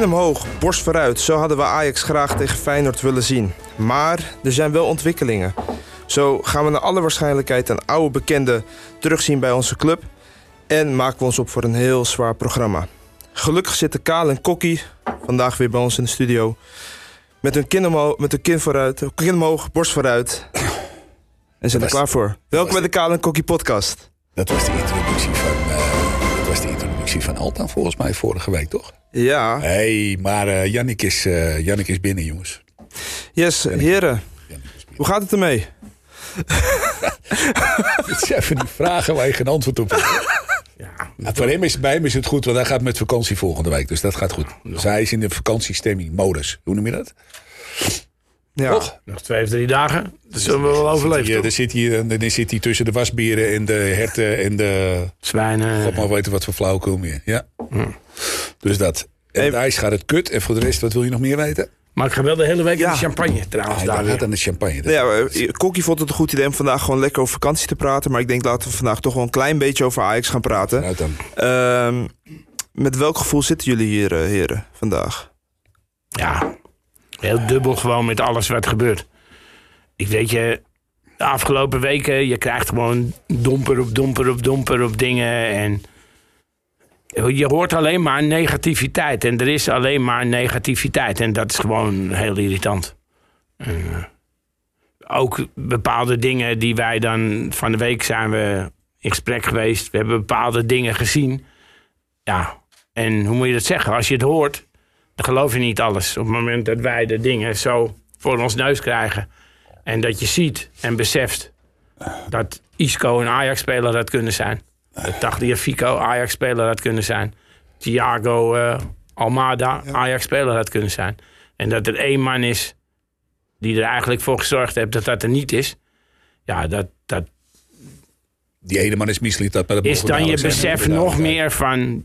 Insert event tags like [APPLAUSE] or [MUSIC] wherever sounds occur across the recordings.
Kin omhoog, borst vooruit. Zo hadden we Ajax graag tegen Feyenoord willen zien. Maar er zijn wel ontwikkelingen. Zo gaan we naar alle waarschijnlijkheid een oude bekende terugzien bij onze club. En maken we ons op voor een heel zwaar programma. Gelukkig zitten Kaal en Kokkie vandaag weer bij ons in de studio. Met hun kin, omhoog, met hun kin vooruit, kin omhoog, borst vooruit. En zijn er klaar voor. Welkom bij de Kaal en Kokkie podcast. Dat was de introductie van, eh, van Altan volgens mij vorige week, toch? Ja, hey, maar eh Jannik, is, eh Jannik is binnen, jongens. yes, heren. Jannik binnen. Hoe gaat het ermee? [LAUGHS] Dit zijn even die vragen waar je geen antwoord op hebt. Ja, voor hem is, bij hem is het goed, want hij gaat met vakantie volgende week. Dus dat gaat goed. Dus hij is in de vakantiestemming, modus. Hoe noem je dat? Ja. Toch? Nog twee of drie dagen. Dat zullen we wel overleven. Ja, dan, zit hij, dan zit hij tussen de wasberen en de herten en de... Zwijnen. God maar weten wat voor flauwekul meer. Ja. Dus dat. En het ijs gaat het kut. En voor de rest, wat wil je nog meer weten? Maar ik ga wel de hele week in Ja. de champagne trouwens daar gaat weer. aan de champagne. Dat- Ja, eh, Kokkie vond het een goed idee om vandaag gewoon lekker over vakantie te praten. Maar ik denk laten we vandaag toch wel een klein beetje over Ajax gaan praten. Dan. Ehm, met welk gevoel zitten jullie hier, eh, heren, vandaag? Ja, heel dubbel gewoon met alles wat gebeurt. Ik weet je, de afgelopen weken, je krijgt gewoon domper op domper op domper op dingen. En je hoort alleen maar negativiteit. En er is alleen maar negativiteit. En dat is gewoon heel irritant. En, eh, ook bepaalde dingen die wij dan... Van de week zijn we in gesprek geweest. We hebben bepaalde dingen gezien. Ja, en hoe moet je dat zeggen? Als je het hoort, dan geloof je niet alles. Op het moment dat wij de dingen zo voor ons neus krijgen. En dat je ziet en beseft dat Isco een Ajax-speler had kunnen zijn. Dat Tagliafico Ajax-speler had kunnen zijn. Thiago eh, Almada Ajax-speler had kunnen zijn. En dat er één man is die er eigenlijk voor gezorgd heeft dat dat er niet is. Ja, dat, dat Die ene man is mislied. Dat, is dan je besef nog meer van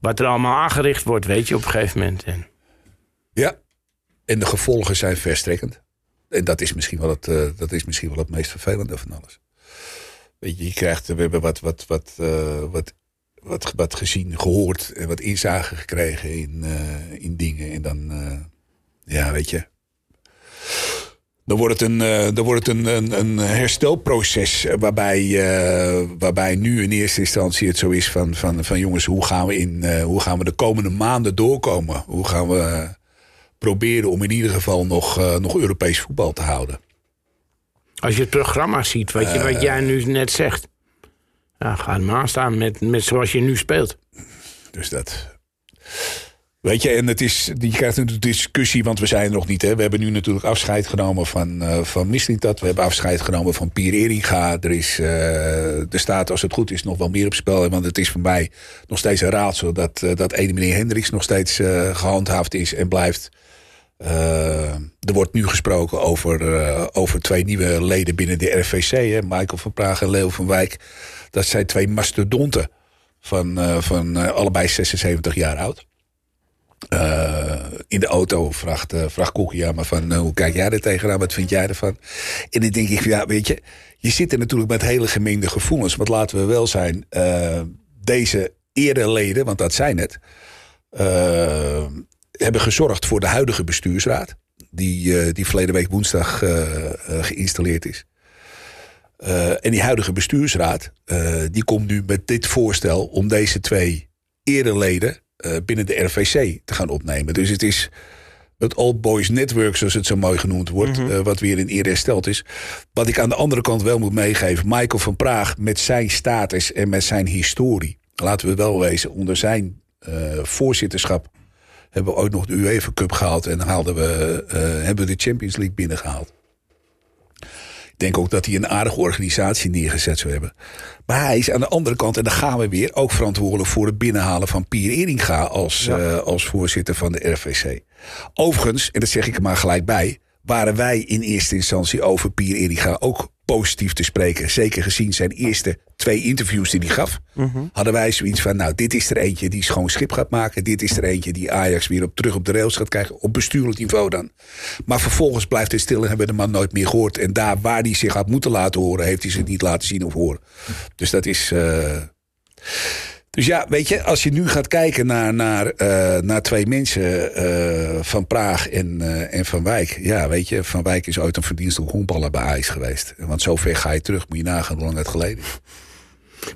wat er allemaal aangericht wordt, weet je, op een gegeven moment. En Ja. En de gevolgen zijn verstrekkend. En dat is misschien wel het, eh, dat is misschien wel het meest vervelende van alles. Weet je, je krijgt, we hebben wat, wat, wat, eh, wat, wat, wat gezien, gehoord en wat inzage gekregen in, eh, in dingen. En dan, ja, weet je. Dan wordt het een, eh, dan wordt het een, een, een herstelproces waarbij, eh, waarbij nu in eerste instantie het zo is van, van, van jongens, hoe gaan, we in, eh, hoe gaan we de komende maanden doorkomen? Hoe gaan we eh, proberen om in ieder geval nog, eh, nog Europees voetbal te houden? als je het programma ziet, weet je, Eh. wat jij nu net zegt. Ja, ga er maar aan staan met, met zoals je nu speelt. Dus dat. Weet je, en het is, je krijgt natuurlijk discussie, want we zijn er nog niet. Hè. We hebben nu natuurlijk afscheid genomen van, eh van Mislintat. We hebben afscheid genomen van Pier Eringa. Er, is, eh, er staat, als het goed is, nog wel meer op spel. Want het is voor mij nog steeds een raadsel dat, eh, dat ene meneer Hendricks nog steeds eh, gehandhaafd is en blijft. Eh, er wordt nu gesproken over, eh, over twee nieuwe leden binnen de RVC. Hè. Michael van Praag en Leo van Wijk. Dat zijn twee mastodonten van, eh, van eh, allebei 76 jaar oud. Eh, in de auto vraagt, uh, vraagt Kokkie aan me van eh, hoe kijk jij er tegenaan? Wat vind jij ervan? En dan denk ik, ja, weet je, je zit er natuurlijk met hele gemengde gevoelens. Want laten we wel zijn, deze ereleden, want dat zijn het, hebben gezorgd voor de huidige bestuursraad. Die, die verleden week woensdag geïnstalleerd is. En die huidige bestuursraad, die komt nu met dit voorstel om deze twee ereleden binnen de RVC te gaan opnemen. Dus het is het Old Boys Network, zoals het zo mooi genoemd wordt, eh, wat weer in ere hersteld is. Wat ik aan de andere kant wel moet meegeven, Michael van Praag met zijn status en met zijn historie, laten we wel wezen, onder zijn eh, voorzitterschap hebben we ooit nog de UEFA Cup gehaald en haalden we, eh, hebben we de Champions League binnengehaald. Ik denk ook dat hij een aardige organisatie neergezet zou hebben. Maar hij is aan de andere kant, en dan gaan we weer, ook verantwoordelijk voor het binnenhalen van Pier Eringa als, eh, als voorzitter van de RVC. Overigens, en dat zeg ik er maar gelijk bij, waren wij in eerste instantie over Pier Eringa ook positief te spreken. Zeker gezien zijn eerste twee interviews die hij gaf. Hadden wij zoiets van, nou, dit is er eentje die schoon schip gaat maken. Dit is er eentje die Ajax weer op, terug op de rails gaat krijgen. Op bestuurlijk niveau dan. Maar vervolgens blijft hij stil en hebben we de man nooit meer gehoord. En daar waar hij zich had moeten laten horen, heeft hij zich niet laten zien of horen. Dus dat is... eh, Dus ja, weet je, als je nu gaat kijken naar, naar, eh, naar twee mensen eh, van Praag en, eh, en Van Wijk. Ja, weet je, Van Wijk is ooit een verdienstelijk honkballer bij Ajax geweest. Want zover ga je terug, moet je nagaan hoe lang het geleden is.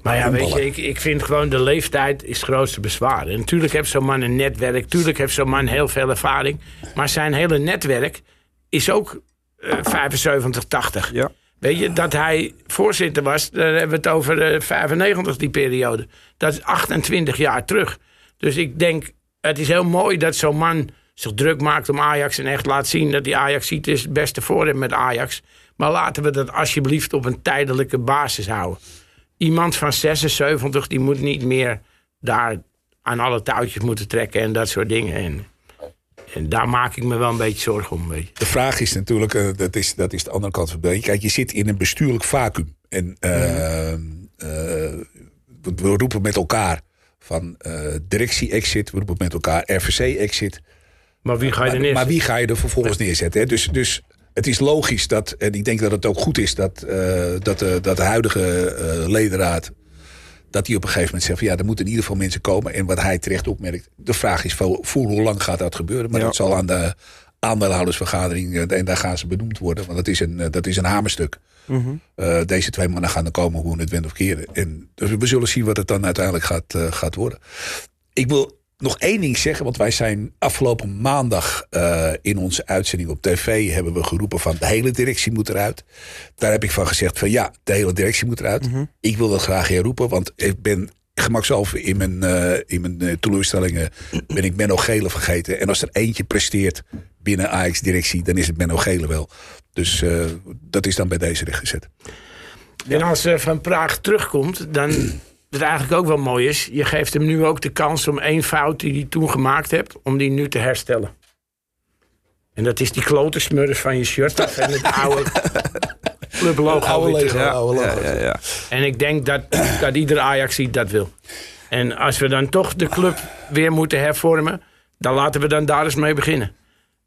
Maar ja, weet je, ik, ik vind gewoon de leeftijd is het grootste bezwaar. En natuurlijk heeft zo'n man een netwerk. Natuurlijk heeft zo'n man heel veel ervaring. Maar zijn hele netwerk is ook eh 75, 80. Ja. Weet je, dat hij voorzitter was, daar hebben we het over eh 95, die periode. Dat is 28 jaar terug. Dus ik denk, het is heel mooi dat zo'n man zich druk maakt om Ajax... en echt laat zien dat die Ajax ziet is het beste voor hem met Ajax. Maar laten we dat alsjeblieft op een tijdelijke basis houden. Iemand van 76, die moet niet meer daar aan alle touwtjes moeten trekken en dat soort dingen. En, en daar maak ik me wel een beetje zorgen om. Weet je. De vraag is natuurlijk, eh, dat, is, dat is de andere kant van het beeld. Kijk, je zit in een bestuurlijk vacuüm. En eh, eh, we, roepen met elkaar van directie-exit. We roepen met elkaar RVC-exit. Maar wie ga je er Maar, wie ga je er vervolgens neerzetten? Hè? Dus, dus het is logisch dat, en ik denk dat het ook goed is dat, dat, de, dat de huidige eh, ledenraad. Dat die op een gegeven moment zegt van ja, er moeten in ieder geval mensen komen. En wat hij terecht opmerkt, de vraag is voor, voor hoe lang gaat dat gebeuren? Maar Ja. dat zal aan de aandeelhoudersvergadering, eh, en daar gaan ze benoemd worden. Want dat is een, eh, dat is een hamerstuk. Eh, deze twee mannen gaan er komen hoe het wend of keren. En dus we zullen zien wat het dan uiteindelijk gaat, gaat worden. Ik wil nog één ding zeggen, want wij zijn afgelopen maandag eh, in onze uitzending op tv hebben we geroepen van de hele directie moet eruit. Daar heb ik van gezegd van ja, de hele directie moet eruit. Ik wil dat graag herroepen, want ik ben gemakshalve in mijn, eh, in mijn eh, teleurstellingen ben ik Menno Gele vergeten. En als er eentje presteert binnen Ajax-directie, dan is het Menno Gele wel. Dus eh, dat is dan bij deze rechtgezet. En als er van Praag terugkomt, dan het eigenlijk ook wel mooi is. Je geeft hem nu ook de kans om één fout die hij toen gemaakt hebt, om die nu te herstellen. En dat is die klote smurf van je shirt af en het oude [LAUGHS] clublogo. weer terug. oude Ja, ja, ja. En ik denk dat, dat iedere Ajax ziet dat wil. En als we dan toch de club weer moeten hervormen, dan laten we dan daar eens mee beginnen.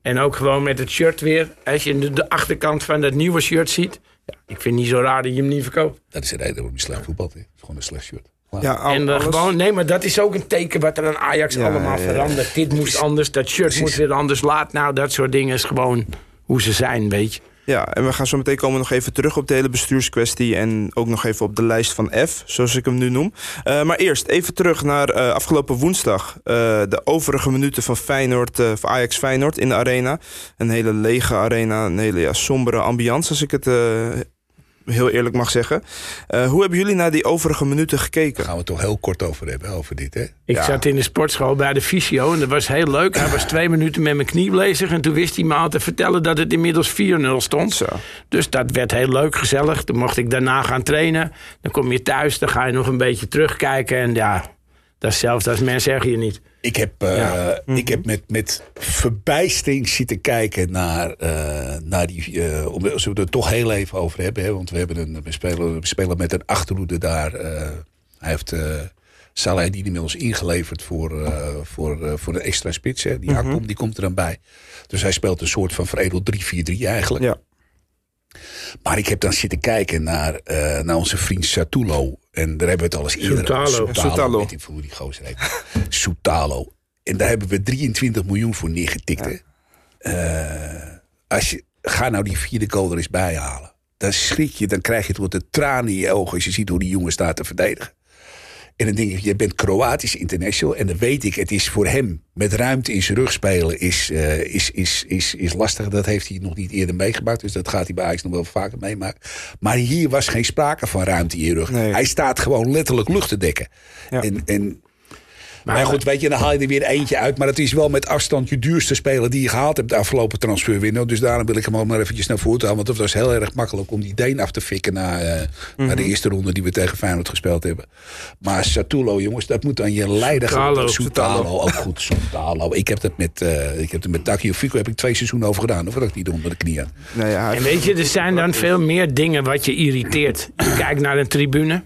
En ook gewoon met het shirt weer. Als je de, achterkant van dat nieuwe shirt ziet. Ja, ik vind het niet zo raar dat je hem niet verkoopt. Dat is de reden waarom je slecht voetbalt. hè. Het is gewoon een slecht shirt. Ja al- en gewoon, nee, maar dat is ook een teken wat er aan Ajax Ja, allemaal ja, ja. verandert. Dit moest anders, dat shirt Precies. moet weer anders. Laat nou, dat soort dingen is gewoon hoe ze zijn, weet je. Ja, en we gaan zo meteen komen nog even terug op de hele bestuurskwestie. En ook nog even op de lijst van F, zoals ik hem nu noem. Eh, maar eerst even terug naar eh, afgelopen woensdag. Eh, de overige minuten van Feyenoord, eh, van Ajax Feyenoord in de arena. Een hele lege arena, een hele ja, sombere ambiance, als ik het eh, heel eerlijk mag zeggen. Eh, hoe hebben jullie naar die overige minuten gekeken? Daar gaan we het toch heel kort over hebben, over dit. Hè? Ik Ja. zat in de sportschool bij de fysio en dat was heel leuk. Hij was [CLEARS THROAT] twee minuten met mijn knie bezig en toen wist hij me al te vertellen dat het inmiddels 4-0 stond. Zo. Dus dat werd heel leuk, gezellig. Toen mocht ik daarna gaan trainen. Dan kom je thuis, dan ga je nog een beetje terugkijken. En ja, dat is hetzelfde als mensen zeggen je niet. Ik heb, eh, Ja. ik heb met, met verbijstering zitten kijken naar, eh, naar die. eh om, als we het er toch heel even over hebben. Hè, want we, hebben een, we, spelen, we spelen met een achterhoede daar. eh, hij heeft. uh, Salah die inmiddels ingeleverd voor, eh, voor, eh, voor een extra spits. Hè. Die Akpom, die komt er dan bij. Dus hij speelt een soort van veredeld 3-4-3 eigenlijk. Ja. Maar ik heb dan zitten kijken naar, eh, naar onze vriend Satulo. En daar hebben we het al eens eerder Soutalo. Soutalo. Soutalo. Weet ik hoe die gozer heet. [LAUGHS] Soutalo. En daar hebben we 23 miljoen voor neergetikt. hè. Eh, als je, ga nou die vierde goal er eens bij halen. Dan schrik je, dan krijg je het wat de tranen in je ogen... als je ziet hoe die jongen staat te verdedigen. En dan denk ik, je bent Kroatisch international. En dan weet ik, het is voor hem met ruimte in zijn rug spelen is, eh, is, is, is, is lastig. Dat heeft hij nog niet eerder meegemaakt. Dus dat gaat hij bij Ajax nog wel vaker meemaken. Maar hier was geen sprake van ruimte in je rug. Nee. Hij staat gewoon letterlijk lucht te dekken. Ja. En, en, maar, goed, weet je, dan haal je er weer eentje uit. Maar het is wel met afstand je duurste speler die je gehaald hebt de afgelopen transferwindow. Dus daarom wil ik hem al maar eventjes naar voren halen. Want het was heel erg makkelijk om die Deen af te fikken na, eh, na de eerste ronde die we tegen Feyenoord gespeeld hebben. Maar Satulo, jongens, dat moet aan je leider gaan. Soutalo, ook goed. Soutalo. Ik heb dat met, eh ik heb het met Takio Fico heb ik twee seizoenen over gedaan. Of dat ik niet onder de knie had. Nou ja, En weet je, er zijn dan veel meer dingen wat je irriteert. Je kijkt naar een tribune.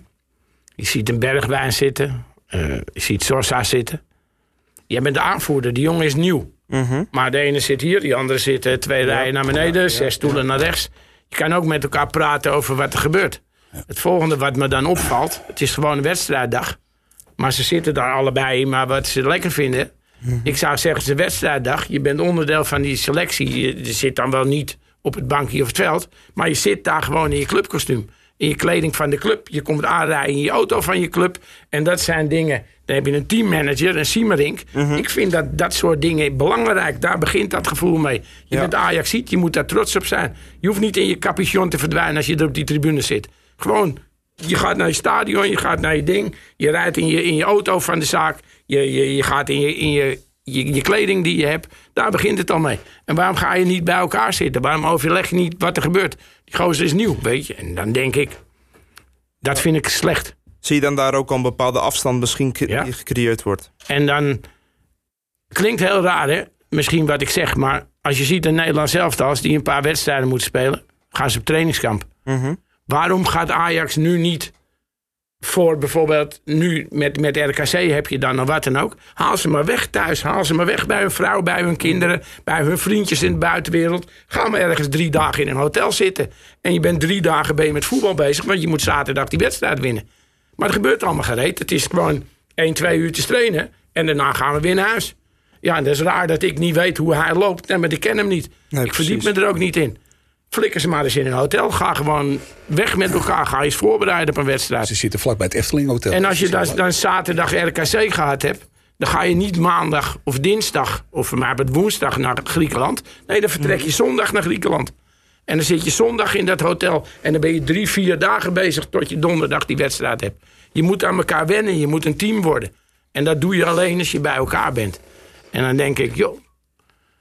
Je ziet een Bergwijn zitten. Eh, je ziet Sosa zitten. Jij bent de aanvoerder. Die jongen is nieuw. Maar de ene zit hier, die andere zit eh, twee rijen naar beneden, zes stoelen naar rechts. Je kan ook met elkaar praten over wat er gebeurt. Het volgende wat me dan opvalt, het is gewoon een wedstrijddag. Maar ze zitten daar allebei. Maar wat ze lekker vinden. Ik zou zeggen, ze wedstrijddag. Je bent onderdeel van die selectie. Je, je zit dan wel niet op het bankje of het veld. Maar je zit daar gewoon in je clubkostuum. In je kleding van de club. Je komt aanrijden in je auto van je club. En dat zijn dingen. Dan heb je een teammanager, een Siemerink. Ik vind dat dat soort dingen belangrijk. Daar begint dat gevoel mee. Je Ja. bent Ajax ziet, je moet daar trots op zijn. Je hoeft niet in je capuchon te verdwijnen als je er op die tribune zit. Gewoon, je gaat naar je stadion, je gaat naar je ding. Je rijdt in je, in je auto van de zaak. Je, je, je gaat in, je, in je, je, je kleding die je hebt. Daar begint het al mee. En waarom ga je niet bij elkaar zitten? Waarom overleg je niet wat er gebeurt? Die gozer is nieuw, weet je. En dan denk ik, dat vind ik slecht. Zie je dan daar ook al een bepaalde afstand misschien Ja. gecreëerd wordt? En dan klinkt heel raar, hè? Misschien wat ik zeg, maar als je ziet een Nederlands elftal, als die een paar wedstrijden moet spelen, gaan ze op trainingskamp. Waarom gaat Ajax nu niet voor bijvoorbeeld nu met, met RKC heb je dan of wat dan ook. Haal ze maar weg thuis. Haal ze maar weg bij hun vrouw, bij hun kinderen, bij hun vriendjes in de buitenwereld. Ga maar ergens drie dagen in een hotel zitten. En je bent drie dagen ben je met voetbal bezig, want je moet zaterdag die wedstrijd winnen. Maar er gebeurt allemaal gereed. Het is gewoon één, twee uurtjes trainen en daarna gaan we weer naar huis. Ja, en dat is raar dat ik niet weet hoe hij loopt. Nee, maar ik ken hem niet. Nee, ik verdiep me er ook niet in. Flikker ze maar eens in een hotel. Ga gewoon weg met elkaar. Ga eens voorbereiden op een wedstrijd. Ze zitten vlak bij het Efteling Hotel. En als je dan, dan zaterdag RKC gehad hebt... dan ga je niet maandag of dinsdag... of mij het woensdag naar Griekenland. Nee, dan vertrek je zondag naar Griekenland. En dan zit je zondag in dat hotel... en dan ben je drie, vier dagen bezig... tot je donderdag die wedstrijd hebt. Je moet aan elkaar wennen. Je moet een team worden. En dat doe je alleen als je bij elkaar bent. En dan denk ik, joh...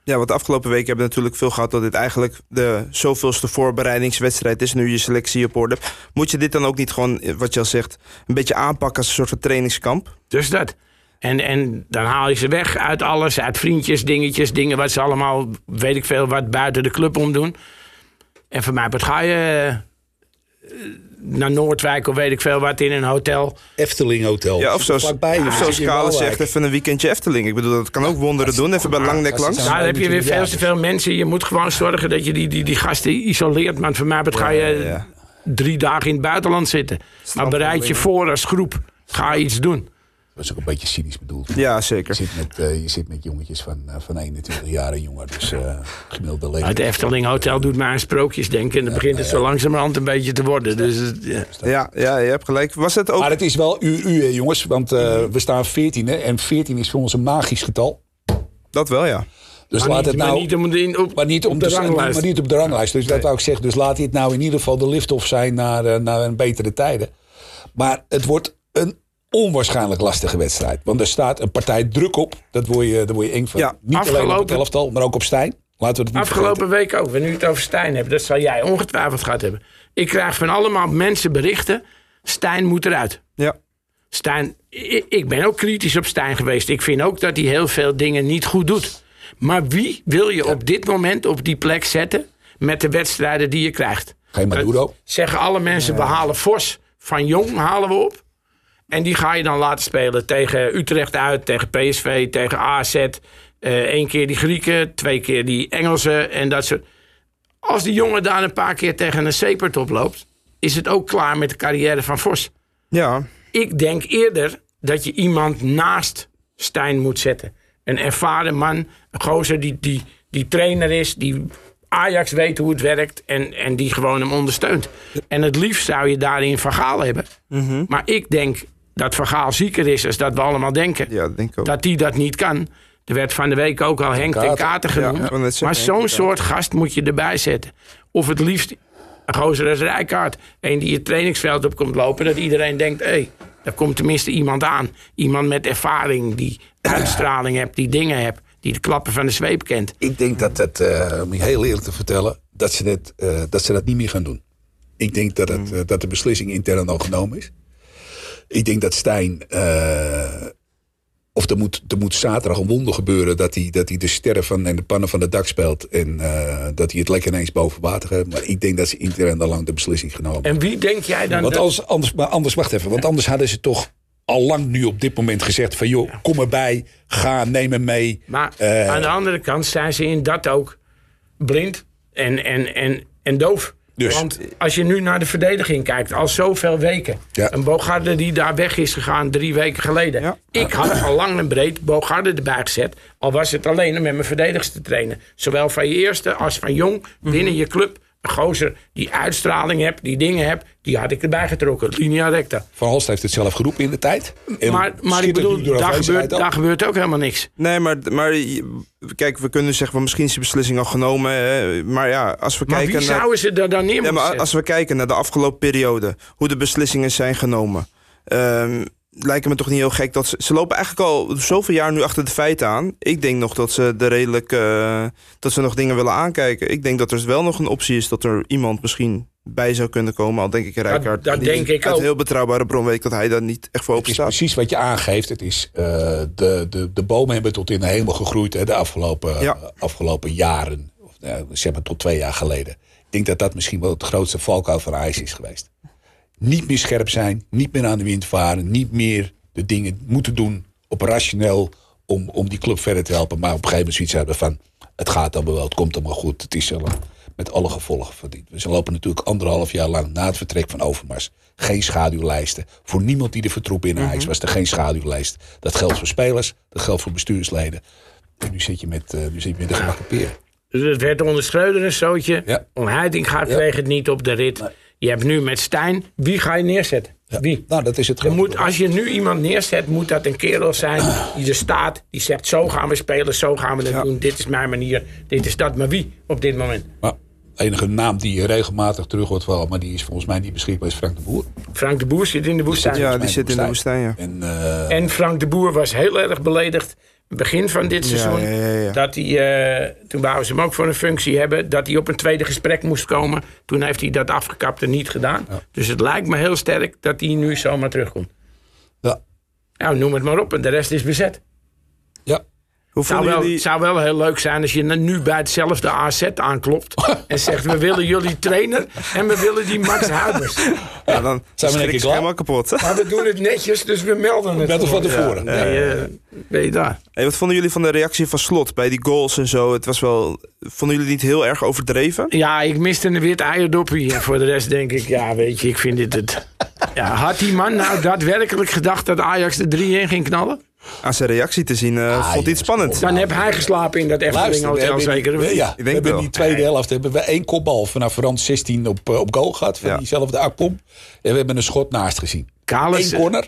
Ja, want de afgelopen weken hebben we natuurlijk veel gehad dat dit eigenlijk de zoveelste voorbereidingswedstrijd is. Nu je selectie op orde hebt. Moet je dit dan ook niet gewoon, eh, wat je al zegt, een beetje aanpakken als een soort van trainingskamp? Dus dat. En, en dan haal je ze weg uit alles, uit vriendjes, dingetjes, dingen wat ze allemaal, weet ik veel, wat buiten de club omdoen. En voor mij wat ga je eh, naar Noordwijk of weet ik veel wat in een hotel. Efteling Hotel. Ja, of zoals, Vlakbij, of zoals Kale zegt, even een weekendje Efteling. Ik bedoel, dat kan ook wonderen doen. Even bij Langnek langs. Nou, dan heb je weer veel te 21 veel mensen. Je moet gewoon zorgen dat je die, die, die gasten isoleert. Want voor mij wat ga je drie dagen in het buitenland zitten. Maar bereid je voor als groep. Ga iets doen. Dat is ook een beetje cynisch bedoeld. Ja, Je zeker. zit met, eh, je zit met jongetjes van, eh, van 21 jaar en jonger. Dus eh gemiddelde leeftijd. Het Efteling Hotel doet mij aan sprookjes denken. En dan begint het zo langzamerhand een beetje te worden. Dus ja. Ja, ja, je hebt gelijk. Was het ook... Maar het is wel u, u hè, jongens. Want eh, we staan 14 en 14 is voor ons een magisch getal. Dat wel, ja. Dus Maar laat niet, het nou... maar niet om de, op, Maar niet op, op de, de ranglijst. maar niet op de ranglijst. Dus dat wou ik zeggen. Dus laat dit nou in ieder geval de lift-off zijn naar, naar een betere tijden. Maar het wordt een onwaarschijnlijk lastige wedstrijd. Want er staat een partij druk op. Dat word je, daar word je eng van. Ja, niet alleen op het afgelopen- elftal, maar ook op Stijn. Laten we het niet Afgelopen week ook, we nu het over Stijn hebben, dat zal jij ongetwijfeld gehad hebben. Ik krijg van allemaal mensen berichten, Stijn moet eruit. Ja. Stijn, ik, ik ben ook kritisch op Stijn geweest. Ik vind ook dat hij heel veel dingen niet goed doet. Maar wie wil je op dit moment op die plek zetten met de wedstrijden die je krijgt? Geen Maduro. Zeggen alle mensen, we halen Vos van Jong halen we op. En die ga je dan laten spelen tegen Utrecht uit, tegen PSV, tegen AZ. Eén keer die Grieken, twee keer die Engelsen en dat soort. Als die jongen daar een paar keer tegen een Sepert oploopt, is het ook klaar met de carrière van Vos. Ja, Ik denk eerder dat je iemand naast Stijn moet zetten. Een ervaren man, een gozer die, die, die trainer is, die Ajax weet hoe het werkt en, en die gewoon hem ondersteunt. En het liefst zou je daarin Van Gaal hebben. Maar ik denk dat Van Gaal zieker is als dat we allemaal denken. ja, dat denk ik ook. Dat hij dat niet kan. Er werd van de week ook al Henk ten Katen. Ja, genoemd. maar zo'n soort gast moet je erbij zetten. Of het liefst een gozer als Rijkaard. Een die het trainingsveld op komt lopen. Dat iedereen denkt, hé, hey, daar komt tenminste iemand aan. Iemand met ervaring, die [CLEARS THROAT] uitstraling hebt, die dingen hebt. Die de klappen van de zweep kent. Ik denk dat het, eh, om je heel eerlijk te vertellen, dat ze, dat, eh, dat ze dat niet meer gaan doen. Ik denk dat, het, eh, dat de beslissing intern al genomen is. Ik denk dat Stijn. eh, of er moet, er moet zaterdag een wonder gebeuren dat hij, dat hij de sterren van, en de pannen van het dak speelt. En eh, dat hij het lekker ineens boven water heeft. Maar ik denk dat ze intern al lang de beslissing genomen hebben. En wie denk jij dan Want anders, anders, maar anders, wacht even. Want anders hadden ze toch al lang nu op dit moment gezegd: van joh, kom erbij, ga, neem hem mee. Maar Eh, aan de andere kant zijn ze in dat ook blind en, en, en, en doof. Dus Want als je nu naar de verdediging kijkt, al zoveel weken. Ja. Een Bogarde die daar weg is gegaan drie weken geleden. Ja. Ik had al lang en breed Bogarde erbij gezet. Al was het alleen om met mijn verdedigers te trainen. Zowel van je eerste als van jong binnen je club. Gozer die uitstraling hebt, die dingen hebt, die had ik erbij getrokken. Linea recta. Van Halst heeft het zelf geroepen in de tijd. En Maar, maar ik bedoel, daar gebeurt, ook. daar gebeurt ook helemaal niks. Nee, maar, maar kijk, we kunnen zeggen van misschien is die beslissing al genomen. hè, Maar ja, als we Maar kijken wie naar. zouden ze er dan neer Ja, maar als we kijken naar de afgelopen periode, hoe de beslissingen zijn genomen. ehm, lijkt me toch niet heel gek dat ze. Ze lopen eigenlijk al zoveel jaar nu achter de feiten aan. Ik denk nog dat ze er redelijk. eh, dat ze nog dingen willen aankijken. Ik denk dat er wel nog een optie is dat er iemand misschien bij zou kunnen komen. Al denk ik Rijkaard. dat die- denk ik uit ook. een heel betrouwbare bron weet ik dat hij daar niet echt voor is staat. precies wat je aangeeft. Het is, eh, de, de, de bomen hebben tot in de hemel gegroeid hè, de afgelopen, Ja. afgelopen jaren. Of, eh, zeg maar tot twee jaar geleden. Ik denk dat dat misschien wel het grootste valkuil van Ajax is geweest. Niet meer scherp zijn, niet meer aan de wind varen, niet meer de dingen moeten doen op rationeel om, om die club verder te helpen. Maar op een gegeven moment zoiets hebben van het gaat allemaal wel, het komt allemaal goed. Het is allemaal met alle gevolgen verdiend. We ze lopen natuurlijk anderhalf jaar lang na het vertrek van Overmars geen schaduwlijsten. Voor niemand die er vertroep in Ajax was er geen schaduwlijst. Dat geldt voor spelers, dat geldt voor bestuursleden. En nu zit je met, eh, nu zit je met de gemakken peren. Dus het werd onder Schreuder een zootje. Ja. Om Heitinga kreeg het niet op de rit. Je hebt nu met Stijn. Wie ga je neerzetten? Wie? Nou, dat is het grote moet, als je nu iemand neerzet, moet dat een kerel zijn die er staat. Die zegt, zo gaan we spelen, zo gaan we het doen. Dit is mijn manier, dit is dat. Maar wie op dit moment? Maar de enige naam die regelmatig terug wordt wel, maar die is volgens mij niet beschikbaar, is Frank de Boer. Frank de Boer zit in de woestijn. Ja, die zit in de woestijn, ja. En eh, En Frank de Boer was heel erg beledigd. Begin van dit seizoen. ja, ja, ja. Dat hij, eh, toen wouden ze hem ook voor een functie hebben. Dat hij op een tweede gesprek moest komen. Toen heeft hij dat afgekapt en niet gedaan. Dus het lijkt me heel sterk dat hij nu zomaar terugkomt. ja, Nou, noem het maar op. En de rest is bezet. Ja. Hoe Het zou wel, jullie... zou wel heel leuk zijn als je nu bij hetzelfde AZ aanklopt. [LAUGHS] en zegt: We willen jullie trainer en we willen die Max [LAUGHS] Huibers. Ja, dan Zijn we denk helemaal kapot. Maar we doen het netjes, dus we melden het. Net als van tevoren. Nee, eh, ben je daar? Hey, wat vonden jullie van de reactie van Slot bij die goals en zo? Het was wel... Vonden jullie niet heel erg overdreven? Ja, ik miste een wit eierdoppie. En voor de rest denk ik, ja, weet je, ik vind dit het. Ja, had die man nou daadwerkelijk gedacht dat Ajax de 3-1 ging knallen? Aan zijn reactie te zien, eh, vond hij het ja, spannend. Dan heb hij geslapen in dat Efteling we Hotel hebben, zeker. we, ja, we denk hebben in die tweede helft hebben we één kopbal vanaf rand 16 op, eh, op goal gehad. Van Ja. diezelfde Akpom. En we hebben een schot naast gezien. Kalis, Eén corner.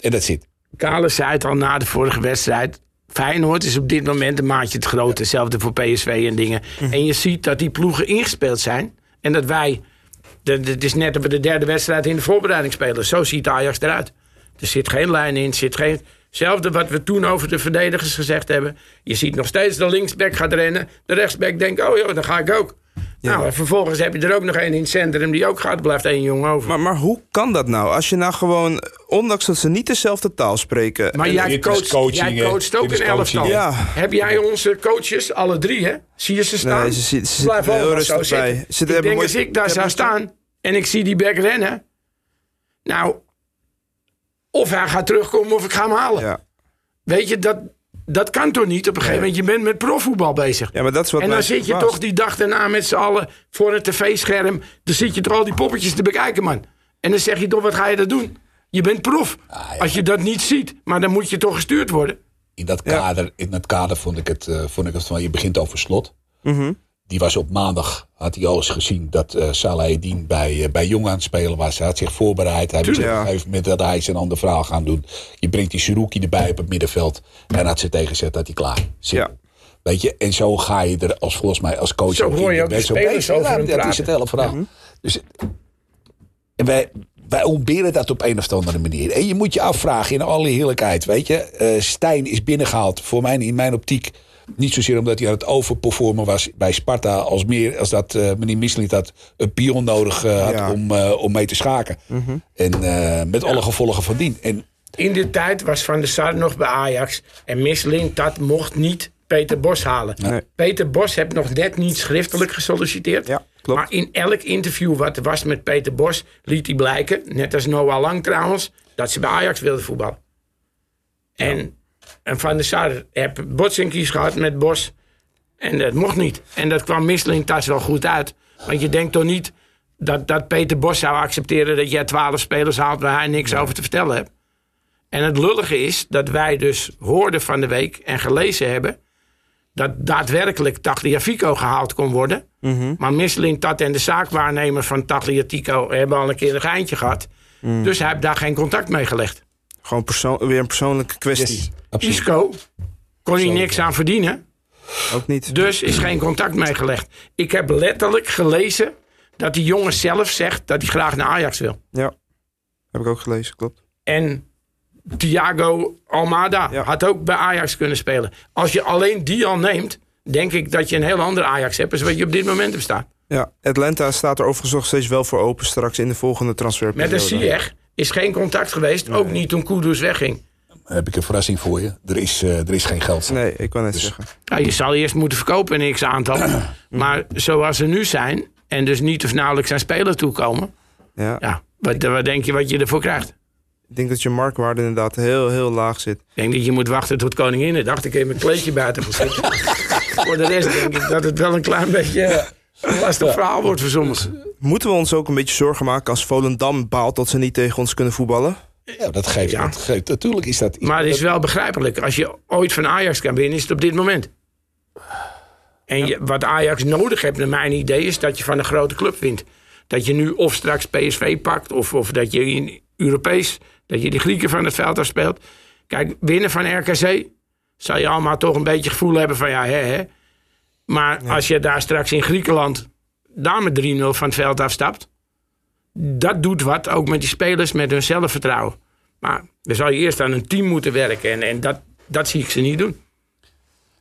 En dat zit. Kalis zei het al na de vorige wedstrijd. Feyenoord is op dit moment een maatje te groot. Hetzelfde voor PSV en dingen. En je ziet dat die ploegen ingespeeld zijn. En dat wij... Het is net dat we de derde wedstrijd in de voorbereiding spelen. Zo ziet Ajax eruit. Er zit geen lijn in. er Zit geen... Hetzelfde wat we toen over de verdedigers gezegd hebben. Je ziet nog steeds de linksback gaat rennen. De rechtsback denkt, oh joh, dan ga ik ook. Nou, en vervolgens heb je er ook nog één in het centrum die ook gaat. Blijft één jongen over. Maar, maar hoe kan dat nou? Als je nou gewoon, ondanks dat ze niet dezelfde taal spreken... Maar jij coacht, coaching, jij coacht ook een elftal. Ja. Heb jij onze coaches, alle drie, hè? Zie je ze staan? Nee, ze ze Blijf er heel rustig bij. zitten. Ze ik denk mooi- als ik daar zou staan en ik zie die back rennen... Nou, of hij gaat terugkomen of ik ga hem halen. Ja. Weet je, dat, dat kan toch niet? Op een gegeven moment, je bent met profvoetbal bezig. ja, maar dat is wat en dan zit je toch die dag daarna met z'n allen voor een tv-scherm. Dan zit je toch al die poppetjes te bekijken, man. En dan zeg je toch, wat ga je dat doen? Je bent prof. ja. Als je dat niet ziet, maar dan moet je toch gestuurd worden. In dat kader, in dat kader vond ik het, eh, vond ik het van, je begint over slot. Mhm. Die was op maandag, had hij al eens gezien dat eh Salah Eddin bij, eh, bij Jong aan het spelen was. Hij had zich voorbereid. Hij wist op een gegeven moment dat hij zijn ander verhaal gaan doen. Je brengt die Suruki erbij op het middenveld. En had ze tegenzet dat hij klaar zit. Ja. Weet je, en zo ga je er als volgens mij als coach Zo hoor je ook de zo spelers over Ja, Dat is het hele verhaal. Dus, en wij, wij ontberen dat op een of andere manier. En je moet je afvragen in alle heerlijkheid. Weet je, eh, Stijn is binnengehaald voor mij in mijn optiek. Niet zozeer omdat hij aan het overperformen was bij Sparta. Als meer als dat eh, meneer Misselink dat een pion nodig eh, had Ja. om, eh, om mee te schaken. En eh, met alle gevolgen van dien. En In die tijd was Van der Sar nog bij Ajax. En Misselink, dat mocht niet Peter Bos halen. Nee. Peter Bos heeft nog net niet schriftelijk gesolliciteerd. Ja, klopt. Maar in elk interview wat er was met Peter Bos... liet hij blijken, net als Noah Lang trouwens... dat ze bij Ajax wilden voetballen. En, en Van der Sar heeft botsinkies gehad met Bos. En dat mocht niet. En dat kwam thuis wel goed uit. Want je denkt toch niet dat, dat Peter Bos zou accepteren dat jij twaalf spelers haalt waar hij niks over te vertellen hebt. En het lullige is dat wij dus hoorden van de week en gelezen hebben dat daadwerkelijk Tagliafico gehaald kon worden. Maar Misselin Tat en de zaakwaarnemer van Tagliatico hebben al een keer een geintje gehad. Dus hij heeft daar geen contact mee gelegd. Gewoon weer een persoonlijke kwestie. Yes, absoluut. Isco kon hij niks aan verdienen. Ook niet. Dus is geen contact mee gelegd. Ik heb letterlijk gelezen dat die jongen zelf zegt dat hij graag naar Ajax wil. Ja. Heb ik ook gelezen, klopt. En Thiago Almada Ja. had ook bij Ajax kunnen spelen. Als je alleen die al neemt, denk ik dat je een heel ander Ajax hebt. als wat je op dit moment hebt staan. Ja, Atlanta staat er overigens nog steeds wel voor open straks in de volgende Met transferperiode. de Ziyech is geen contact geweest. Ook niet toen Kudus wegging. Heb ik een verrassing voor je. Er is, eh, er is geen geld. Nee, ik wou net Dus- zeggen. Nou, je zal eerst moeten verkopen in x aantal. [CLEARS THROAT] maar zoals ze nu zijn, en dus niet of nauwelijks aan spelers toekomen. Ja. Ja, wat, wat denk je wat je ervoor krijgt? Ik denk dat je marktwaarde inderdaad heel, heel laag zit. Ik denk dat je moet wachten tot Koninginnedag. Dan kun je mijn kleedje buiten zitten. [LAUGHS] Voor de rest denk ik dat het wel een klein beetje een lastig verhaal wordt verzonnen. Moeten we ons ook een beetje zorgen maken als Volendam baalt dat ze niet tegen ons kunnen voetballen? Ja, dat geeft, Ja. dat geeft. Natuurlijk is dat. Maar het is wel begrijpelijk. Als je ooit van Ajax kan winnen, is het op dit moment. En je, wat Ajax nodig heeft, naar mijn idee, is dat je van een grote club wint. Dat je nu of straks PSV pakt, of, of dat je in Europees, dat je die Grieken van het veld afspeelt. Kijk, winnen van RKC, zal je allemaal toch een beetje gevoel hebben van ja, hè, hè. Maar als je daar straks in Griekenland daar met 3-0 van het veld afstapt, dat doet wat, ook met die spelers, met hun zelfvertrouwen. Maar dan zal je eerst aan een team moeten werken. En, en dat, dat zie ik ze niet doen.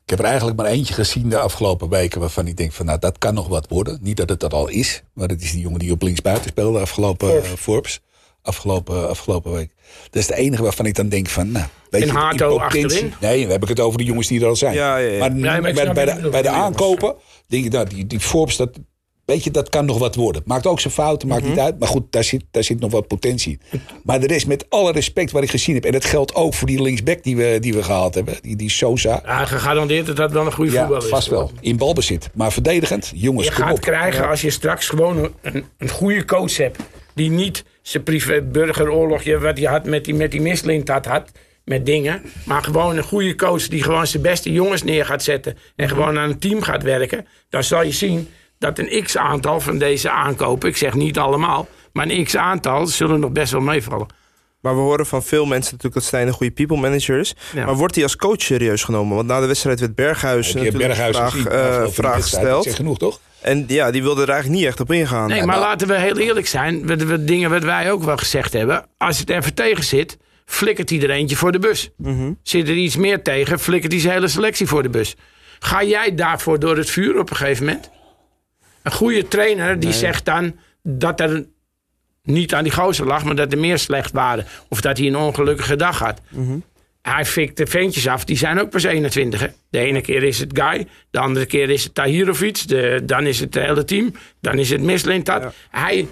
Ik heb er eigenlijk maar eentje gezien de afgelopen weken waarvan ik denk van nou dat kan nog wat worden. Niet dat het dat al is, maar dat is die jongen die op linksbuiten speelde afgelopen Forbes. eh, Forbes. Afgelopen, afgelopen week. Dat is de enige waarvan ik dan denk van nou. Weet En je, Hato achterin? Nee, dan heb ik het over de jongens die er al zijn. Ja, ja, ja. Maar, bij, bij, de, bij aankopen denk ik nou die, die Forbes dat. Weet je, dat kan nog wat worden. Maakt ook zijn fouten, maakt Mhm. niet uit. Maar goed, daar zit, daar zit nog wat potentie. Maar de rest, met alle respect wat ik gezien heb. En dat geldt ook voor die linksback die we, die we gehaald hebben. Die, die Sosa. Ja, gegarandeerd dat dat wel een goede Ja, voetballer is. vast wel. In balbezit. Maar verdedigend, jongens, Je gaat op. krijgen als je straks gewoon een, een goede coach hebt. Die niet zijn privé burgeroorlogje wat hij had met die, met die misseling dat had. Met dingen. Maar gewoon een goede coach die gewoon zijn beste jongens neer gaat zetten. En gewoon aan een team gaat werken. Dan zal je zien dat een x aantal van deze aankopen. Ik zeg niet allemaal. Maar een x aantal zullen nog best wel meevallen. Maar we horen van veel mensen natuurlijk dat Stijn een goede people manager is. Ja. Maar wordt hij als coach serieus genomen? Want na de wedstrijd werd Berghuis natuurlijk Berghuis vraag, gezien? eh, vraag wedstrijd. Dat gesteld. zegt genoeg, toch? En ja, die wilde er eigenlijk niet echt op ingaan. Nee, Ja, maar maar- laten we heel eerlijk zijn. Wat, wat dingen wat wij ook wel gezegd hebben. Als het even tegen zit, flikkert hij er eentje voor de bus. Zit er iets meer tegen, flikkert hij zijn hele selectie voor de bus. Ga jij daarvoor door het vuur op een gegeven moment? Een goede trainer die zegt dan dat er niet aan die gozer lag, maar dat er meer slecht waren. Of dat hij een ongelukkige dag had. Hij fikt de ventjes af, die zijn ook pas 21. Hè? De ene keer is het Guy, de andere keer is het Tahirovic, de, dan is het het hele team, dan is het Mislintat. Hij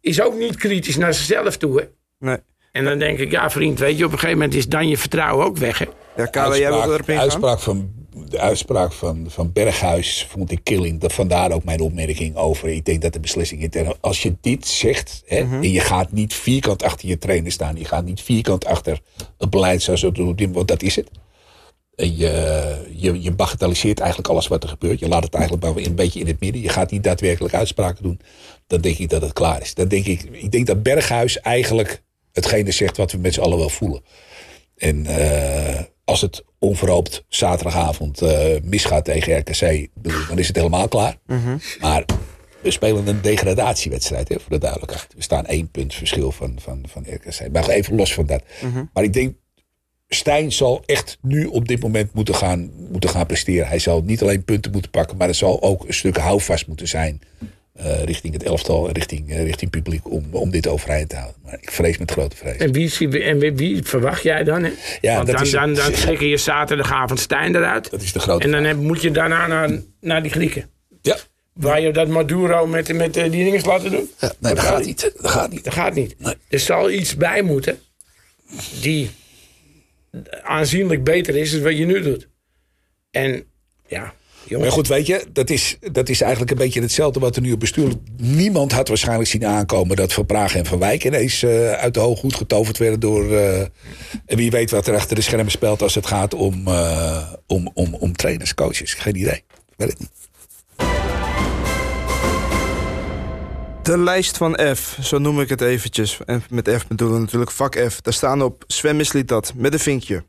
is ook niet kritisch naar zichzelf toe. Hè? Nee. En dan denk ik, ja vriend, weet je, op een gegeven moment is dan je vertrouwen ook weg. Hè? Ja, Kale, jij wilde erop ingaan? uitspraak van, de uitspraak van, van Berghuis vond ik killing. Dat, vandaar ook mijn opmerking over. Ik denk dat de beslissing intern. Als je dit zegt. Hè, Mhm. en je gaat niet vierkant achter je trainer staan. Je gaat niet vierkant achter het beleid zoals het. Want dat is het. En je, je, je bagatelliseert eigenlijk alles wat er gebeurt. Je laat het eigenlijk een beetje in het midden. Je gaat niet daadwerkelijk uitspraken doen. Dan denk ik dat het klaar is. Dan denk ik, ik denk dat Berghuis eigenlijk hetgene zegt wat we met z'n allen wel voelen. En eh, als het onverhoopt zaterdagavond eh, misgaat tegen RKC, dan is het helemaal klaar. Maar we spelen een degradatiewedstrijd, hè, voor de duidelijkheid. We staan één punt verschil van, van, van RKC. Maar even los van dat. Maar ik denk, Stijn zal echt nu op dit moment moeten gaan, moeten gaan presteren. Hij zal niet alleen punten moeten pakken, maar er zal ook een stuk houvast moeten zijn. Eh, richting het elftal en richting, eh, richting publiek om, om dit overeind te houden. Maar ik vrees met grote vrees. En wie, zie- en wie, verwacht jij dan? Hè? Ja, Want dat dan, is- dan, je zaterdagavond Stijn eruit. Dat is de grote En dan heb- moet je daarna naar, naar die Grieken. Ja, Waar je dat Maduro met, met eh, die dingen laten doen. ja nee, dat gaat niet. Dat gaat niet. Dat gaat niet. Nee. Er zal iets bij moeten die aanzienlijk beter is dan wat je nu doet. En ja, Maar goed, weet je, dat is, dat is eigenlijk een beetje hetzelfde wat er nu op bestuur. Niemand had waarschijnlijk zien aankomen dat Van Praag en Van Wijk ineens uh, uit de hoog goed getoverd werden door. Uh, en wie weet wat er achter de schermen speelt als het gaat om, uh, om, om, om trainers, coaches. Geen idee. Weet het niet. De lijst van F, zo noem ik het eventjes. En met F bedoelen natuurlijk vak F. Daar staan op Sven misliet dat, met een vinkje.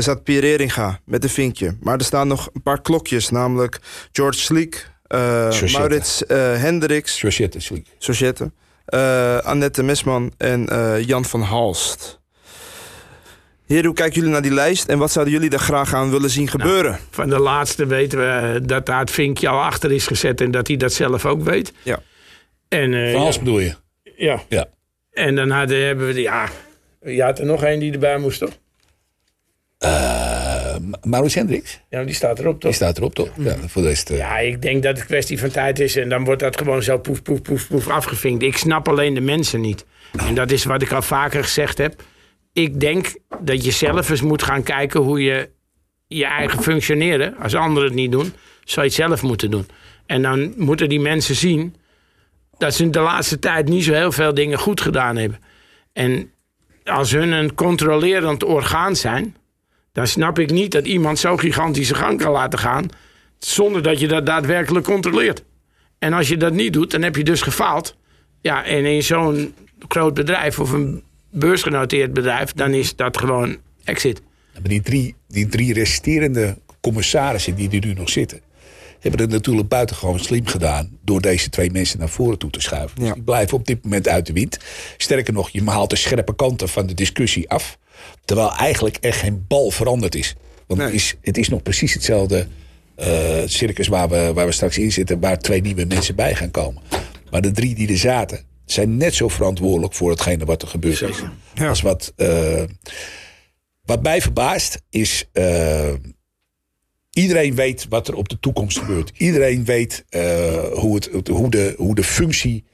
Er staat Pierre Eringa met een vinkje. Maar er staan nog een paar klokjes, namelijk George Sleek, uh, Maurits uh, Hendricks. Societte Sleek. Societte. Uh, Annette Mesman en Jan van Halst. Heer, hoe kijken jullie naar die lijst en wat zouden jullie er graag aan willen zien gebeuren? Nou, van de laatste weten we dat daar het vinkje al achter is gezet en dat hij dat zelf ook weet. Ja. En, van Halst ja, bedoel je? Ja. ja. En dan hadden, hebben we, ja, je had er nog één die erbij moest, toch? Uh, Maurits Hendricks? Ja, die staat erop toch? Die staat erop toch? Ja, voor de rest, uh... ja, ik denk dat het kwestie van tijd is en dan wordt dat gewoon zo poef, poef, poef, poef afgevinkt. Ik snap alleen de mensen niet. En dat is wat ik al vaker gezegd heb. Ik denk dat je zelf eens moet gaan kijken hoe je je eigen functioneren, als anderen het niet doen, zou je het zelf moeten doen. En dan moeten die mensen zien dat ze in de laatste tijd niet zo heel veel dingen goed gedaan hebben. En als hun een controlerend orgaan zijn, dan snap ik niet dat iemand zo gigantische gang kan laten gaan. zonder dat je dat daadwerkelijk controleert. En als je dat niet doet, dan heb je dus gefaald. Ja, en in zo'n groot bedrijf of een beursgenoteerd bedrijf, dan is dat gewoon exit. Maar die drie, die drie resterende commissarissen die er nu nog zitten, hebben het natuurlijk buitengewoon slim gedaan door deze twee mensen naar voren toe te schuiven. Dus die blijven op dit moment uit de wind. Sterker nog, je haalt de scherpe kanten van de discussie af. Terwijl eigenlijk echt geen bal veranderd is. Want het, is, het is nog precies hetzelfde uh, circus waar we, waar we straks in zitten, waar twee nieuwe mensen bij gaan komen. Maar de drie die er zaten, zijn net zo verantwoordelijk voor hetgene wat er gebeurd is. Ja. Als wat, uh, wat mij verbaast is. Uh, iedereen weet wat er op de toekomst gebeurt. Iedereen weet hoe, het, hoe, de, hoe de functie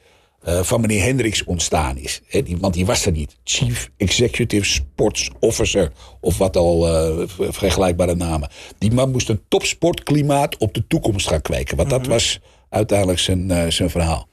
uh, van meneer Hendricks ontstaan is. He, die, want die was er niet. Chief Executive Sports Officer of wat al uh, vergelijkbare namen. Die man moest een topsportklimaat op de toekomst gaan kweken. Want dat mhm. was uiteindelijk zijn, uh, zijn verhaal.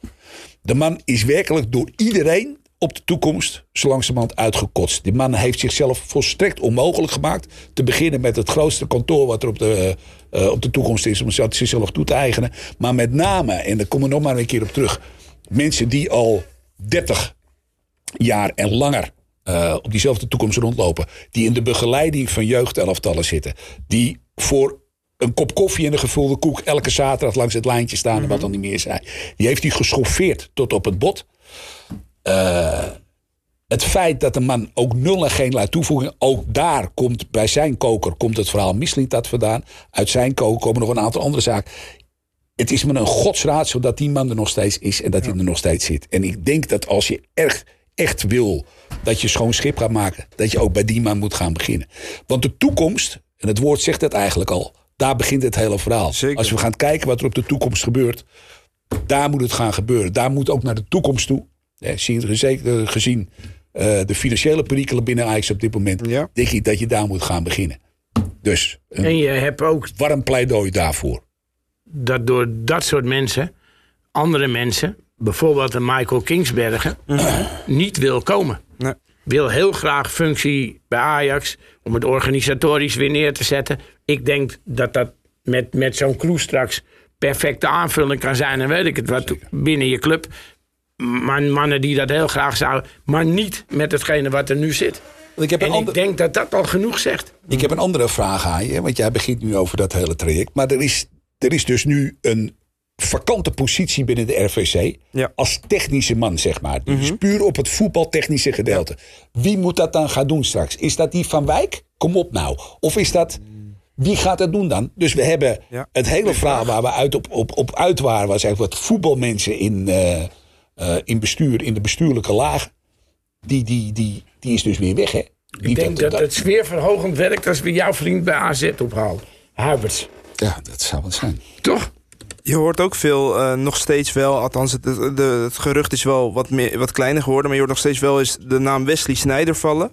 De man is werkelijk door iedereen op de toekomst zo langzamerhand uitgekotst. Die man heeft zichzelf volstrekt onmogelijk gemaakt. Te beginnen met het grootste kantoor wat er op de, uh, op de toekomst is... om zichzelf toe te eigenen. Maar met name, en daar kom ik nog maar een keer op terug mensen die al 30 jaar en langer uh, op diezelfde toekomst rondlopen. Die in de begeleiding van jeugdelftallen zitten. Die voor een kop koffie en een gevulde koek elke zaterdag langs het lijntje staan. En wat dan niet meer zijn. Die heeft hij geschoffeerd tot op het bot. Uh, het feit dat de man ook nul en geen laat toevoegen. Ook daar komt bij zijn koker komt het verhaal dat vandaan. Uit zijn koker komen nog een aantal andere zaken het is me een godsraad zodat die man er nog steeds is en dat hij er nog steeds zit. En ik denk dat als je erg, echt wil dat je schoon schip gaat maken, dat je ook bij die man moet gaan beginnen. Want de toekomst, en het woord zegt het eigenlijk al, daar begint het hele verhaal. Zeker. Als we gaan kijken wat er op de toekomst gebeurt, daar moet het gaan gebeuren. Daar moet ook naar de toekomst toe. gezien, gezien uh, de financiële perikelen binnen Ajax op dit moment, ja. denk ik dat je daar moet gaan beginnen. Dus een en je hebt ook warm pleidooi daarvoor dat door dat soort mensen, andere mensen, bijvoorbeeld een Michael Kingsbergen, niet wil komen. Nee. Wil heel graag functie bij Ajax om het organisatorisch weer neer te zetten. Ik denk dat dat met, met zo'n crew straks perfecte aanvulling kan zijn. En weet ik het wat binnen je club. Maar mannen die dat heel graag zouden, maar niet met hetgene wat er nu zit. Ik heb en ander... ik denk dat dat al genoeg zegt. Ik heb een andere vraag aan je, want jij begint nu over dat hele traject. Maar er is er is dus nu een vakante positie binnen de RVC. Als technische man, zeg maar. Dus mm puur op het voetbaltechnische gedeelte. Wie moet dat dan gaan doen straks? Is dat die van Wijk? Kom op nou. Of is dat. Wie gaat dat doen dan? Dus we hebben het hele verhaal waar we uit op, op, op uit waren. Was eigenlijk wat voetbalmensen in, uh, uh, in bestuur, in de bestuurlijke laag. Die, die, die, die is dus weer weg, hè? Ik denk dat, dat, het sfeerverhogend werkt als we jouw vriend bij AZ ophalen. Huiberts. Ja, dat zou het zijn. Toch? Je hoort ook veel, uh, nog steeds wel, althans het, de, het, gerucht is wel wat, meer, wat kleiner geworden... maar je hoort nog steeds wel eens de naam Wesley Sneijder vallen.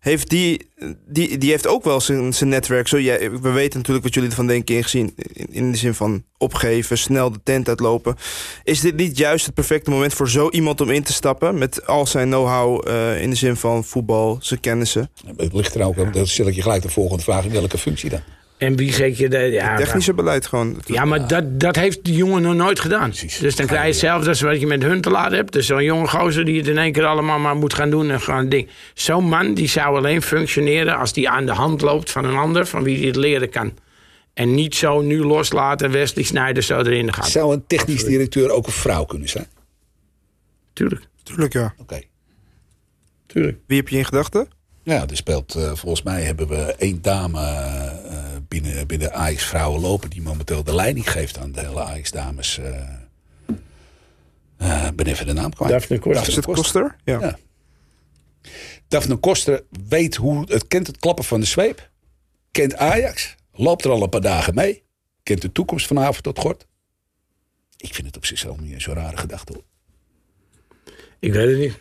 heeft die, die, die heeft ook wel zijn, zijn netwerk. Zo, jij, we weten natuurlijk wat jullie ervan denken ingezien. In, in de zin van opgeven, snel de tent uitlopen. Is dit niet juist het perfecte moment voor zo iemand om in te stappen? Met al zijn know-how eh, in de zin van voetbal, zijn kennissen. Het ligt er ook, dat stel ik je gelijk de volgende vraag. In welke functie dan? En wie zet je de... Ja, Technische beleid gewoon. Ja, maar dat, dat heeft die jongen nog nooit gedaan. Precies. Dus dan krijg je hetzelfde als wat je met hun te laten hebt. Dus zo'n jonge gozer die het in één keer allemaal maar moet gaan doen. en gewoon ding. Zo'n man die zou alleen functioneren als die aan de hand loopt van een ander... van wie hij het leren kan. En niet zo nu loslaten Wesley Sneijder zo erin gaat. Zou een technisch directeur ook een vrouw kunnen zijn? Tuurlijk, Tuurlijk, ja. Oké. tuurlijk. Wie heb je in gedachten? Ja, er speelt, eh, volgens mij hebben we één dame eh, binnen, binnen Ajax vrouwen lopen... die momenteel de leiding geeft aan de hele Ajax dames. eh eh, ben even de naam kwijt. Daphne Koster. Het Koster? Ja. Ja. Daphne Koster weet hoe het kent het klappen van de zweep. Kent Ajax. Loopt er al een paar dagen mee. Kent de toekomst van avond tot gort. Ik vind het op zichzelf niet zo'n rare gedachte. hoor. Ik weet het niet.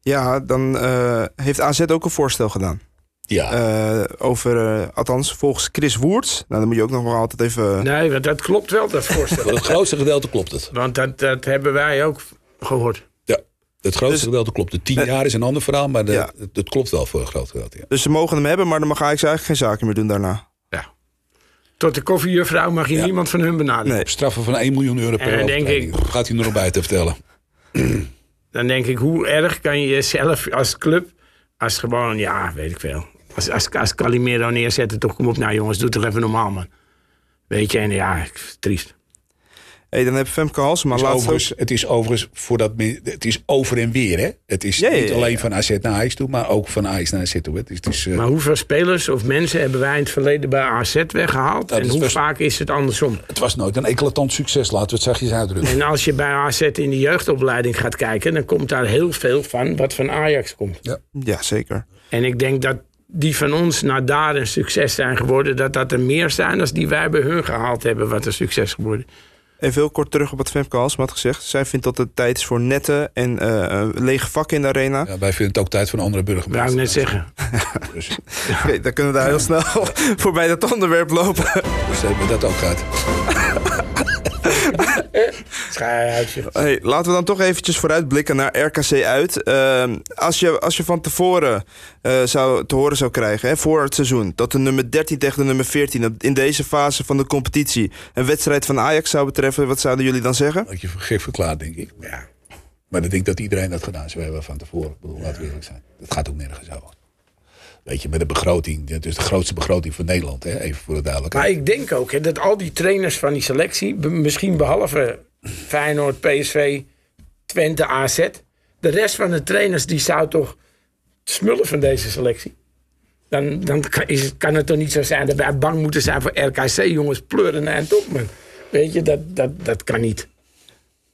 Ja, dan eh, heeft AZ ook een voorstel gedaan. Ja, Eh, over, eh, althans, volgens Chris Woerts. Nou, dan moet je ook nog wel altijd even... Nee, want dat klopt wel, dat voorstel. [LAUGHS] voor het grootste gedeelte klopt het. Want dat, dat hebben wij ook gehoord. Ja, het grootste Dus- gedeelte klopt. De tien jaar is een ander verhaal, maar de, Ja. het, het klopt wel voor een groot gedeelte. Ja. Dus ze mogen hem hebben, maar dan mag Ajax eigenlijk geen zaken meer doen daarna. Ja. Tot de koffiejuffrouw mag je Ja. niemand van hun benaderen. Nee. Straffen van 1 miljoen euro per En dan denk overtreding. Gaat hij er nog bij te vertellen? Dan denk ik, hoe erg kan je jezelf als club... als gewoon, ja, weet ik veel... als, als, als Calimero neerzetten, toch kom op... nou jongens, doe toch even normaal, man. Weet je, en ja, triest. hey, dan heb Femke Halsema Het is, ook... overigens, het is overigens voor dat men- het is over en weer. Hè? Het is Ja, ja, niet ja, alleen ja. van AZ naar Ajax toe, maar ook van Ajax naar AZ toe. Het is, het is, eh, Maar hoeveel spelers of mensen hebben wij in het verleden bij AZ weggehaald? dat en hoe best- vaak is het andersom? het was nooit een eclatant succes, laten we het zachtjes uitdrukken. En als je bij AZ in de jeugdopleiding gaat kijken... dan komt daar heel veel van wat van Ajax komt. Ja, zeker. En ik denk dat die van ons naar daar een succes zijn geworden... dat dat er meer zijn dan die wij bij hun gehaald hebben... wat een succes geworden. Even heel kort terug op wat Femke Halsema had gezegd. Zij vindt dat het tijd is voor nette en eh, eh, lege vakken in de arena. Ja, wij vinden het ook tijd voor een andere Wou ik burgemeester. net zeggen. Dus, [LAUGHS] Oké, dan kunnen we daar heel snel [LAUGHS] voorbij dat onderwerp lopen. dus hebben we dat ook gehad. [LAUGHS] [LAUGHS] Hey, laten we dan toch eventjes vooruitblikken naar RKC uit. Ehm, als, je, als je van tevoren eh, zou, te horen zou krijgen, hè, voor het seizoen... dat de nummer 13 tegen de nummer 14 in deze fase van de competitie... een wedstrijd van Ajax zou betreffen, wat zouden jullie dan zeggen? Dat je gek verklaard, denk ik. Ja. Maar ik denk dat iedereen dat gedaan zou hebben van tevoren. Ik bedoel, laten we eerlijk zijn. Dat gaat ook nergens over. Weet je, met een begroting. Het is de grootste begroting van Nederland, hè? even voor de duidelijkheid. Maar ik denk ook hè, dat al die trainers van die selectie... misschien behalve Feyenoord, PSV, Twente, AZ... de rest van de trainers die zou toch smullen van deze selectie. Dan, dan kan, kan het toch niet zo zijn dat wij bang moeten zijn voor RKC. Jongens, pleuren naar het op, man. Weet je, dat, dat, dat kan niet.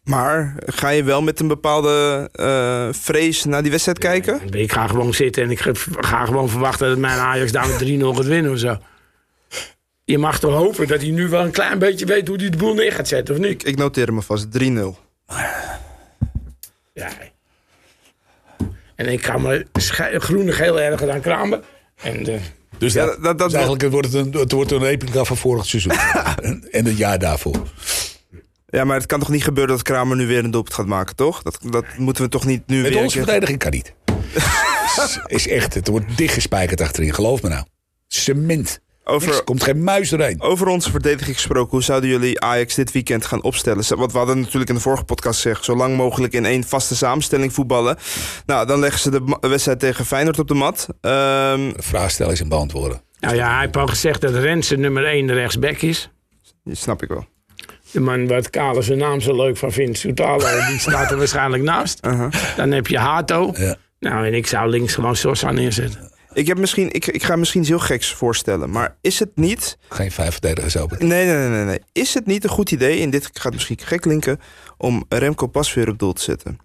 Maar ga je wel met een bepaalde eh, vrees naar die wedstrijd kijken? Ik ga gewoon zitten en ik ga, ga gewoon verwachten dat mijn Ajax daar met 3-0 gaat winnen of zo. Je mag toch hopen dat hij nu wel een klein beetje weet hoe hij de boel neer gaat zetten, of niet? Ik noteer hem alvast 3-0. Ja. En ik ga me sche- groenig heel erg dan kramen. En eh, Dus, Ja, dat, dat- dat- dus eigenlijk wordt het een, het wordt een replica van vorig seizoen. [LAUGHS] en, en het jaar daarvoor. Ja, maar het kan toch niet gebeuren dat Kramer nu weer een doelpunt gaat maken, toch? Dat, dat moeten we toch niet nu Met weer... onze een keer- verdediging kan niet. [LAUGHS] is, is echt, het wordt dichtgespijkerd achterin, geloof me nou. Cement. Over, Er komt geen muis doorheen. Over onze verdediging gesproken, hoe zouden jullie Ajax dit weekend gaan opstellen? Want we hadden natuurlijk in de vorige podcast gezegd, zo lang mogelijk in één vaste samenstelling voetballen. Nou, dan leggen ze de wedstrijd tegen Feyenoord op de mat. Ehm, stellen is een beantwoorden. nou ja, hij heeft al gezegd dat Rensen nummer 1 rechtsback is. die snap ik wel. De man wat Kale zijn naam zo leuk van vindt, Soutalo, [LAUGHS] die staat er waarschijnlijk naast. Dan heb je Hato. Ja. Nou, en ik zou links gewoon Sosa neerzetten. Ik, heb misschien, ik, ik ga misschien iets heel geks voorstellen, maar is het niet... Geen vijf verdedigers open. Nee, nee, nee, nee, nee. Is het niet een goed idee, en dit gaat misschien gek linken, om Remco Pasveer op doel te zetten?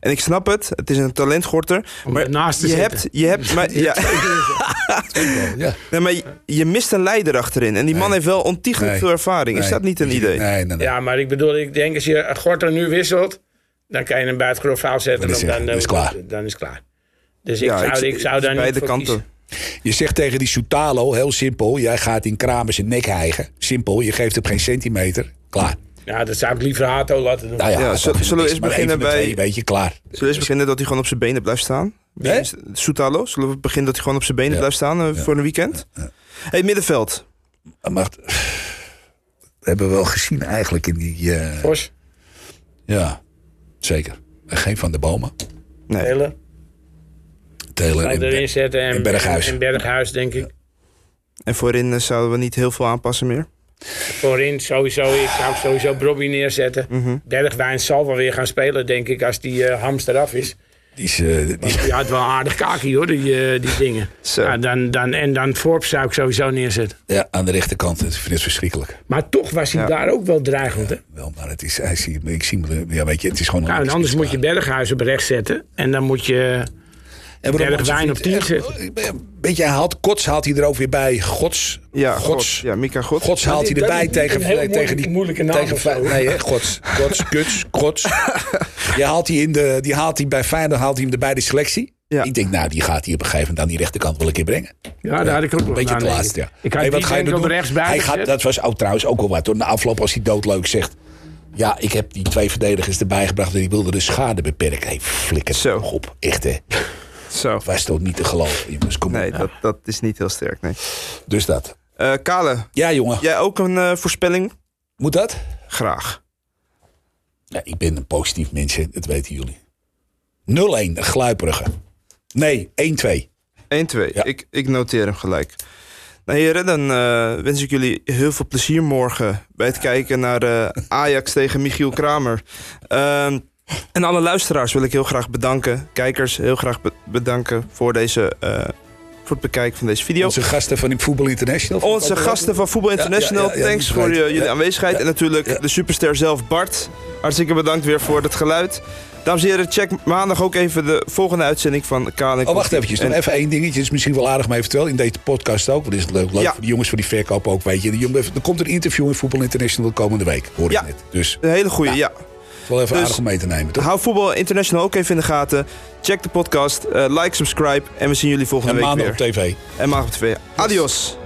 En ik snap het, het is een talentgorter. Om Maar ernaast te je zitten. hebt, je hebt, [LAUGHS] maar, ja, [LAUGHS] Ja. nee, maar je, je mist een leider achterin. En die man Nee. heeft wel ontiegelijk Nee. veel ervaring. Is dat niet een idee? Nee, nee, nee. Ja, maar ik bedoel, ik denk als je Gorter nu wisselt, dan kan je hem bij het grof fout zetten. Dan is dan, dan, is het klaar. Dan is het klaar. Dus ik Ja, zou, ik- ik, zou daar niet voor kanten. kiezen. Je zegt tegen die Soutalo, heel simpel. Jij gaat in Kramer zijn nek hijgen. Simpel, je geeft hem geen centimeter. Klaar. Ja, dat zou ik liever Hato laten doen. Nou ja, Ja, dat zullen- we eens beginnen bij- twee, weet je, klaar. Zullen we eens beginnen dat hij gewoon op zijn benen blijft staan? Wie Hè? is- Soetalo, zullen we beginnen dat hij gewoon op zijn benen Ja. blijft staan eh, voor een weekend? Hey, middenveld. Maar we hebben we wel gezien eigenlijk in die... eh, Vos, ja, zeker. En Geen van de bomen. Nee. Taylor zou en, erin zetten. En, en Berghuis. En, Berghuis, denk ik. En voorin eh, zouden we niet heel veel aanpassen meer. Voorin sowieso, ik zou sowieso Brobby neerzetten. Mhm. Bergwijn zal wel weer gaan spelen, denk ik, als die eh hamster af is. Die is, eh, die is- Die had wel aardig kakie hoor, die, eh, die dingen. Ja, dan, dan, en dan Forbes zou ik sowieso neerzetten. ja, aan de rechterkant. Ik vind het verschrikkelijk. Maar toch was hij Ja. daar ook wel dreigend. Hè? Wel, maar het is, hij zie, ik zie, ja, weet je, het is gewoon... Nou, en anders moet je Berghuis op rechts zetten. En dan moet je... En waarom Bergwijn op tien vriend- eh, Weet je, hij haalt Kots haalt hij er ook weer bij. Gods. Ja, Gods. Gods. Ja, Mika Gods. Gods haalt hij erbij tegen, een heel tegen moeilijk- die... moeilijke naam tegen. Nee, hè, Gods. Gods, Kuts, Gods. [LAUGHS] Die haalt hij, in de, die haalt hij bij Feyenoord haalt hij hem erbij de selectie. Ja. Ik denk, nou, die gaat hij op een gegeven moment aan die rechterkant wel een keer brengen. Ja, daar had ik ook wel Een beetje aan, te laatst, ik. ja. Ik had Hey, die denk ik er op doen? rechts Hij gaat. Dat was ook trouwens ook wel wat. Hoor. Na afloop als hij doodleuk zegt... Ja, ik heb die twee verdedigers erbij gebracht... en die wilde de schade beperken. Hey, flikker op. Echt, hè. Zo. Was toch niet te geloven, jongens. Kom Nee, op. dat, dat is niet heel sterk, nee. Dus dat. Eh, Kale, Ja, jongen. jij ook een eh, voorspelling? Moet dat? Graag. Ja, ik ben een positief mens, hè. dat weten jullie. 0-1, een gluiperige. Nee, 1-2. 1-2. Ja. Ik, ik noteer hem gelijk. Nou heren, dan eh, wens ik jullie heel veel plezier morgen... bij het kijken naar eh, Ajax tegen Michiel Kramer. Ehm, en alle luisteraars wil ik heel graag bedanken. Kijkers, heel graag be- bedanken voor, deze, eh, voor het bekijken van deze video. Onze gasten van Voetbal International. Onze gasten van Voetbal International, ja, ja, ja, thanks voor je- jullie aanwezigheid. En natuurlijk de superster zelf, Bart. Hartstikke bedankt weer voor het geluid. Dames en heren, check maandag ook even de volgende uitzending van en Oh, wacht eventjes. En- even één dingetje. is misschien wel aardig, maar eventueel in deze podcast ook. Want is het leuk, leuk voor die jongens voor die verkoop ook, weet je. De jongen- Er komt een interview in Voetbal International de komende week, hoor ik net. Dus Een hele goede, ja. Is wel even Dus- aardig om mee te nemen, toch? Hou Voetbal International ook even in de gaten. Check de podcast, eh, like, subscribe. En we zien jullie volgende En week maandag weer. op tv. En maandag op tv. Adios.